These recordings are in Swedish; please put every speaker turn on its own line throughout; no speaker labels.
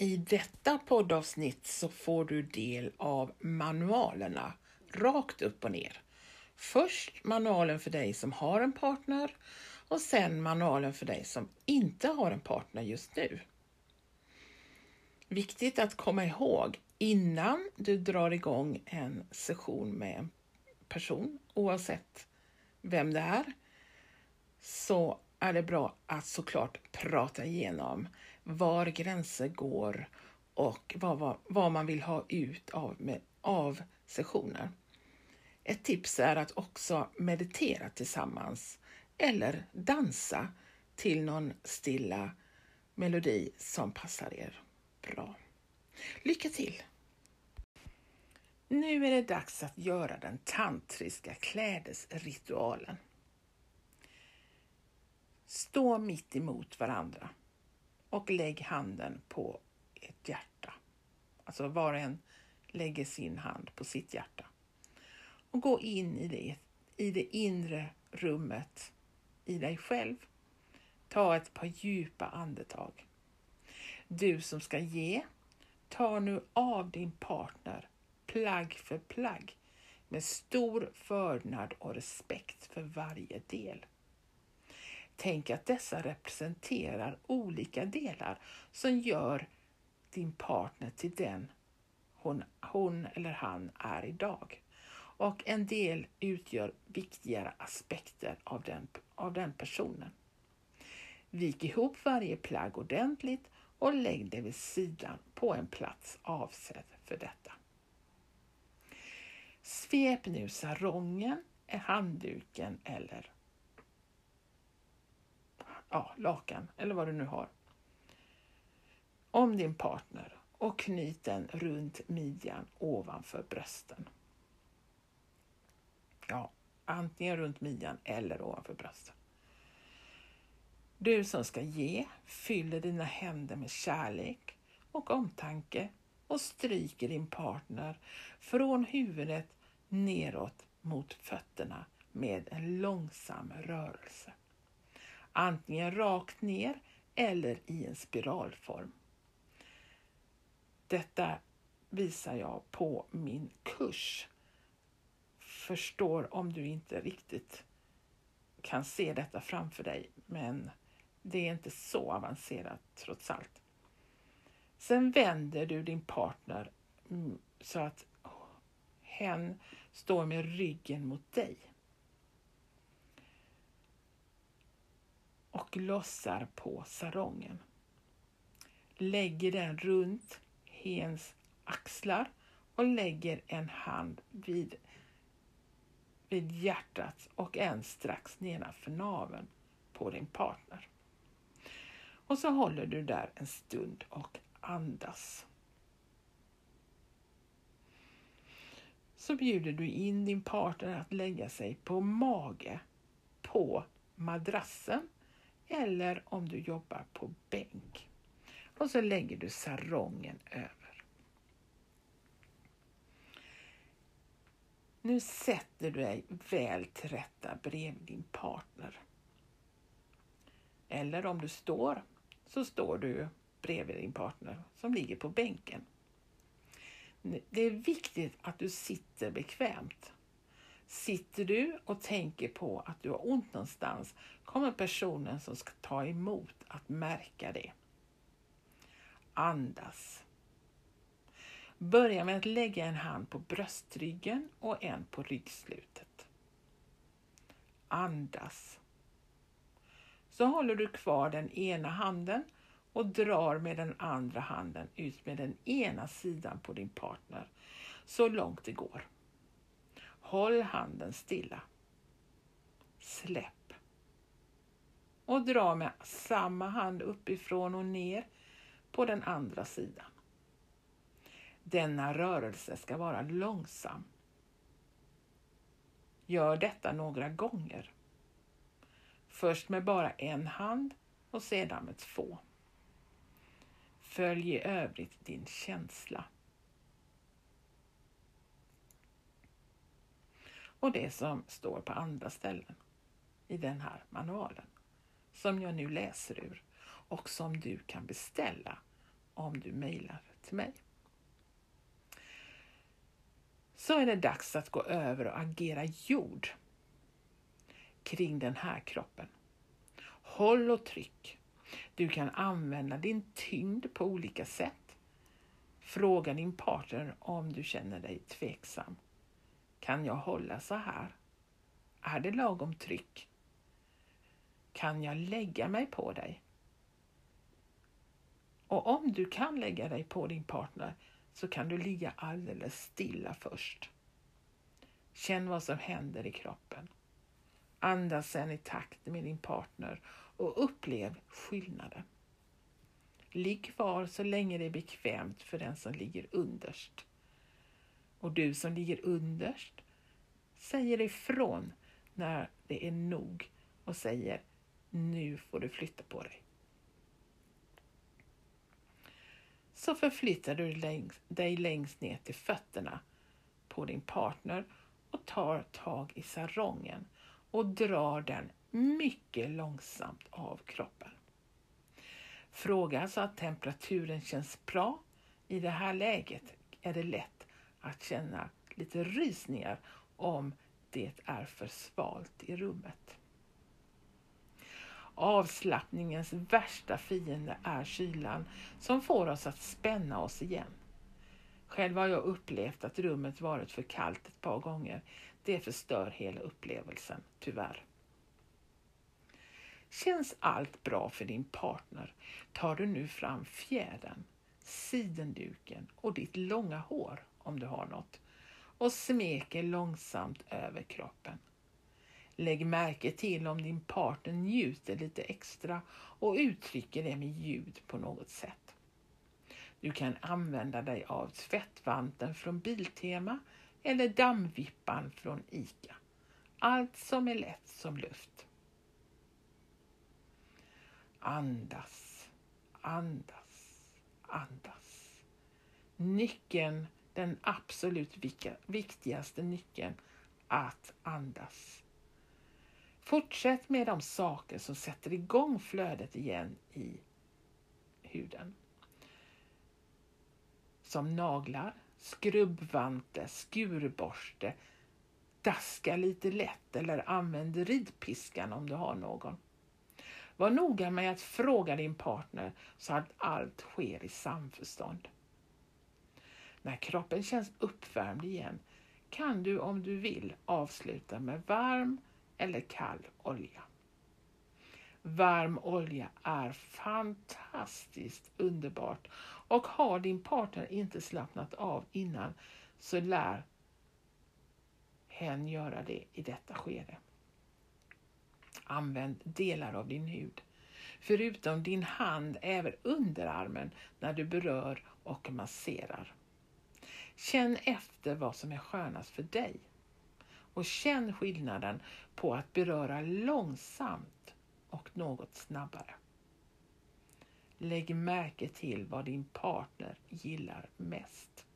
I detta poddavsnitt så får du del av manualerna rakt upp och ner. Först manualen för dig som har en partner och sen manualen för dig som inte har en partner just nu. Viktigt att komma ihåg innan du drar igång en session med en person, oavsett vem det är, så är det bra att såklart prata igenom var gränser går och vad, vad, vad man vill ha ut av, med, av sessioner. Ett tips är att också meditera tillsammans eller dansa till någon stilla melodi som passar er bra. Lycka till! Nu är det dags att göra den tantriska klädesritualen. Stå mitt emot varandra och lägg handen på ett hjärta. Alltså var och en lägger sin hand på sitt hjärta. Och gå in i det, i det inre rummet i dig själv. Ta ett par djupa andetag. Du som ska ge, ta nu av din partner plagg för plagg med stor vördnad och respekt för varje del. Tänk att dessa representerar olika delar som gör din partner till den hon, hon eller han är idag. Och en del utgör viktigare aspekter av den, av den personen. Vik ihop varje plagg ordentligt och lägg det vid sidan på en plats avsedd för detta. Svep nu sarongen, handduken eller ja, lakan eller vad du nu har om din partner och knyt den runt midjan ovanför brösten. Ja, antingen runt midjan eller ovanför brösten. Du som ska ge fyller dina händer med kärlek och omtanke och stryker din partner från huvudet neråt mot fötterna med en långsam rörelse. Antingen rakt ner eller i en spiralform. Detta visar jag på min kurs. Förstår om du inte riktigt kan se detta framför dig, men det är inte så avancerat trots allt. Sen vänder du din partner mm, så att hen står med ryggen mot dig. Och lossar på sarongen. Lägger den runt hens axlar och lägger en hand vid, vid hjärtat och en strax nedanför naveln på din partner. Och så håller du där en stund och andas. Så bjuder du in din partner att lägga sig på mage på madrassen eller om du jobbar på bänk. Och så lägger du sarongen över. Nu sätter du dig väl till rätta bredvid din partner. Eller om du står, så står du bredvid din partner som ligger på bänken. Det är viktigt att du sitter bekvämt. Sitter du och tänker på att du har ont någonstans kommer personen som ska ta emot att märka det. Andas. Börja med att lägga en hand på bröstryggen och en på ryggslutet. Andas. Så håller du kvar den ena handen och drar med den andra handen ut med den ena sidan på din partner så långt det går. Håll handen stilla. Släpp. Och dra med samma hand uppifrån och ner på den andra sidan. Denna rörelse ska vara långsam. Gör detta några gånger. Först med bara en hand och sedan med två. Följ i övrigt din känsla. Och det som står på andra ställen i den här manualen som jag nu läser ur och som du kan beställa om du mejlar till mig. Så är det dags att gå över och agera jord kring den här kroppen. Håll och tryck. Du kan använda din tyngd på olika sätt. Fråga din partner om du känner dig tveksam. Kan jag hålla så här? Är det lagom tryck? Kan jag lägga mig på dig? Och om du kan lägga dig på din partner så kan du ligga alldeles stilla först. Känn vad som händer i kroppen. Andas sen i takt med din partner och upplev skillnaden. Ligg kvar så länge det är bekvämt för den som ligger underst. Och du som ligger underst säger ifrån när det är nog och säger nu får du flytta på dig. Så förflyttar du dig längst ner till fötterna på din partner och tar tag i sarongen och drar den mycket långsamt av kroppen. Fråga så att temperaturen känns bra. I det här läget är det lätt att känna lite rysningar om det är för svalt i rummet. Avslappningens värsta fiende är kylan som får oss att spänna oss igen. Själv har jag upplevt att rummet varit för kallt ett par gånger. Det förstör hela upplevelsen, tyvärr. Känns allt bra för din partner tar du nu fram fjädern, sidenduken och ditt långa hår om du har något och smeker långsamt över kroppen. Lägg märke till om din partner njuter lite extra och uttrycker det med ljud på något sätt. Du kan använda dig av tvättvanten från Biltema eller dammvippan från ICA. Allt som är lätt som luft. Andas, andas, andas. Nyckeln, den absolut viktigaste nyckeln, att andas. Fortsätt med de saker som sätter igång flödet igen i huden. Som naglar, skrubbvante, skurborste, daska lite lätt eller använd ridpiskan om du har någon. Var noga med att fråga din partner så att allt sker i samförstånd. När kroppen känns uppvärmd igen kan du om du vill avsluta med varm eller kall olja. Varm olja är fantastiskt underbart och har din partner inte slappnat av innan så lär hen göra det i detta skede. Använd delar av din hud, förutom din hand även underarmen när du berör och masserar. Känn efter vad som är skönast för dig och känn skillnaden på att beröra långsamt och något snabbare. Lägg märke till vad din partner gillar mest.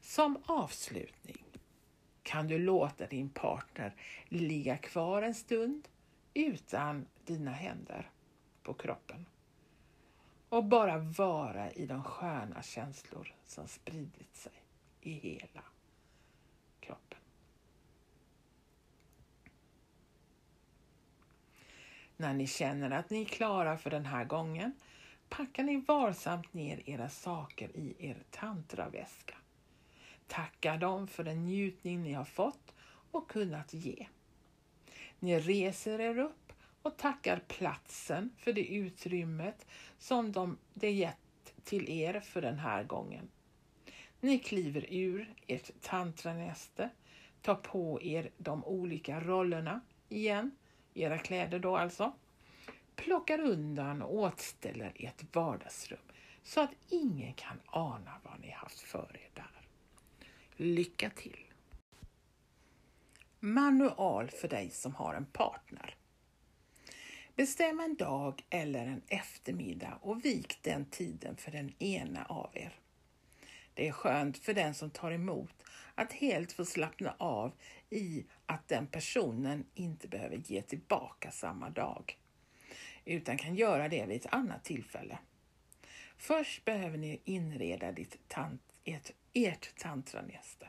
Som avslutning kan du låta din partner ligga kvar en stund utan dina händer på kroppen och bara vara i de sköna känslor som spridit sig i hela kroppen. När ni känner att ni är klara för den här gången packar ni varsamt ner era saker i er tantraväska. Tacka dem för den njutning ni har fått och kunnat ge. Ni reser er upp och tackar platsen för det utrymmet som de, det gett till er för den här gången. Ni kliver ur ert tantranäste, tar på er de olika rollerna igen, era kläder då alltså, plockar undan och återställer ert vardagsrum så att ingen kan ana vad ni haft för er där. Lycka till! Manual för dig som har en partner. Bestäm en dag eller en eftermiddag och vik den tiden för den ena av er. Det är skönt för den som tar emot att helt få slappna av i att den personen inte behöver ge tillbaka samma dag. utan kan göra det vid ett annat tillfälle. Först behöver ni inreda ditt tant, ert, ert tantranäste.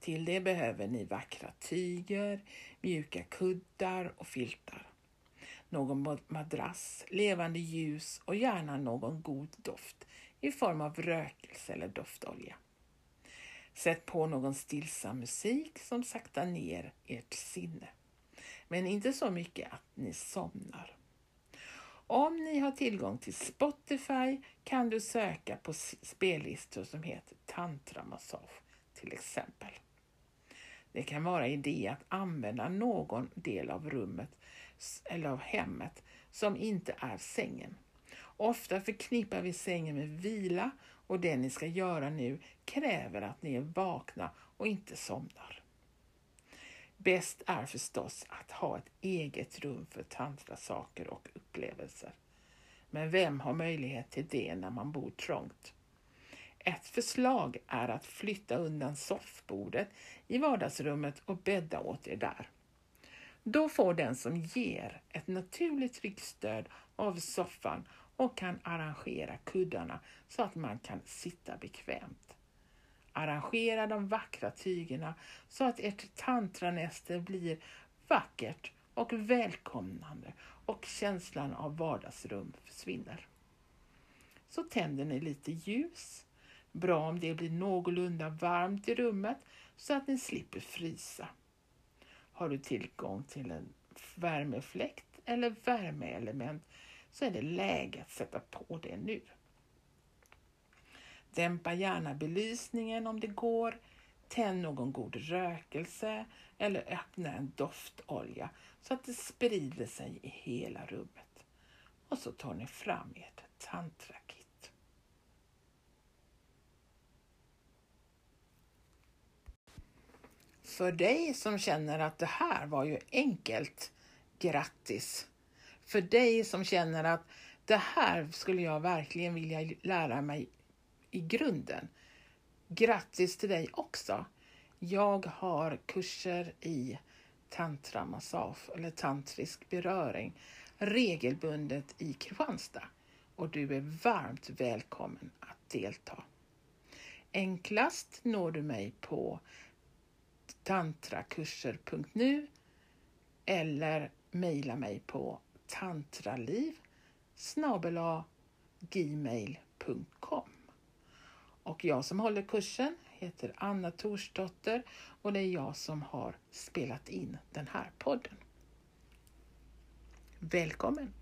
Till det behöver ni vackra tyger, mjuka kuddar och filtar. Någon madrass, levande ljus och gärna någon god doft i form av rökelse eller doftolja. Sätt på någon stillsam musik som saktar ner ert sinne. Men inte så mycket att ni somnar. Om ni har tillgång till Spotify kan du söka på spellistor som heter Tantra Massage till exempel. Det kan vara idé att använda någon del av rummet eller av hemmet som inte är sängen. Ofta förknippar vi sängen med vila och det ni ska göra nu kräver att ni är vakna och inte somnar. Bäst är förstås att ha ett eget rum för tantrasaker och upplevelser. Men vem har möjlighet till det när man bor trångt? Ett förslag är att flytta undan soffbordet i vardagsrummet och bädda åt er där. Då får den som ger ett naturligt ryggstöd av soffan och kan arrangera kuddarna så att man kan sitta bekvämt. Arrangera de vackra tygerna så att ert tantranäste blir vackert och välkomnande och känslan av vardagsrum försvinner. Så tänder ni lite ljus. Bra om det blir någorlunda varmt i rummet så att ni slipper frysa. Har du tillgång till en värmefläkt eller värmeelement så är det läge att sätta på det nu. Dämpa gärna belysningen om det går. Tänd någon god rökelse eller öppna en doftolja så att det sprider sig i hela rummet. Och så tar ni fram ert tantra. För dig som känner att det här var ju enkelt, grattis! För dig som känner att det här skulle jag verkligen vilja lära mig i grunden. Grattis till dig också! Jag har kurser i tantramassage eller tantrisk beröring regelbundet i Kristianstad och du är varmt välkommen att delta. Enklast når du mig på tantrakurser.nu eller mejla mig på tantraliv gmail.com och jag som håller kursen heter Anna Torsdotter och det är jag som har spelat in den här podden. Välkommen!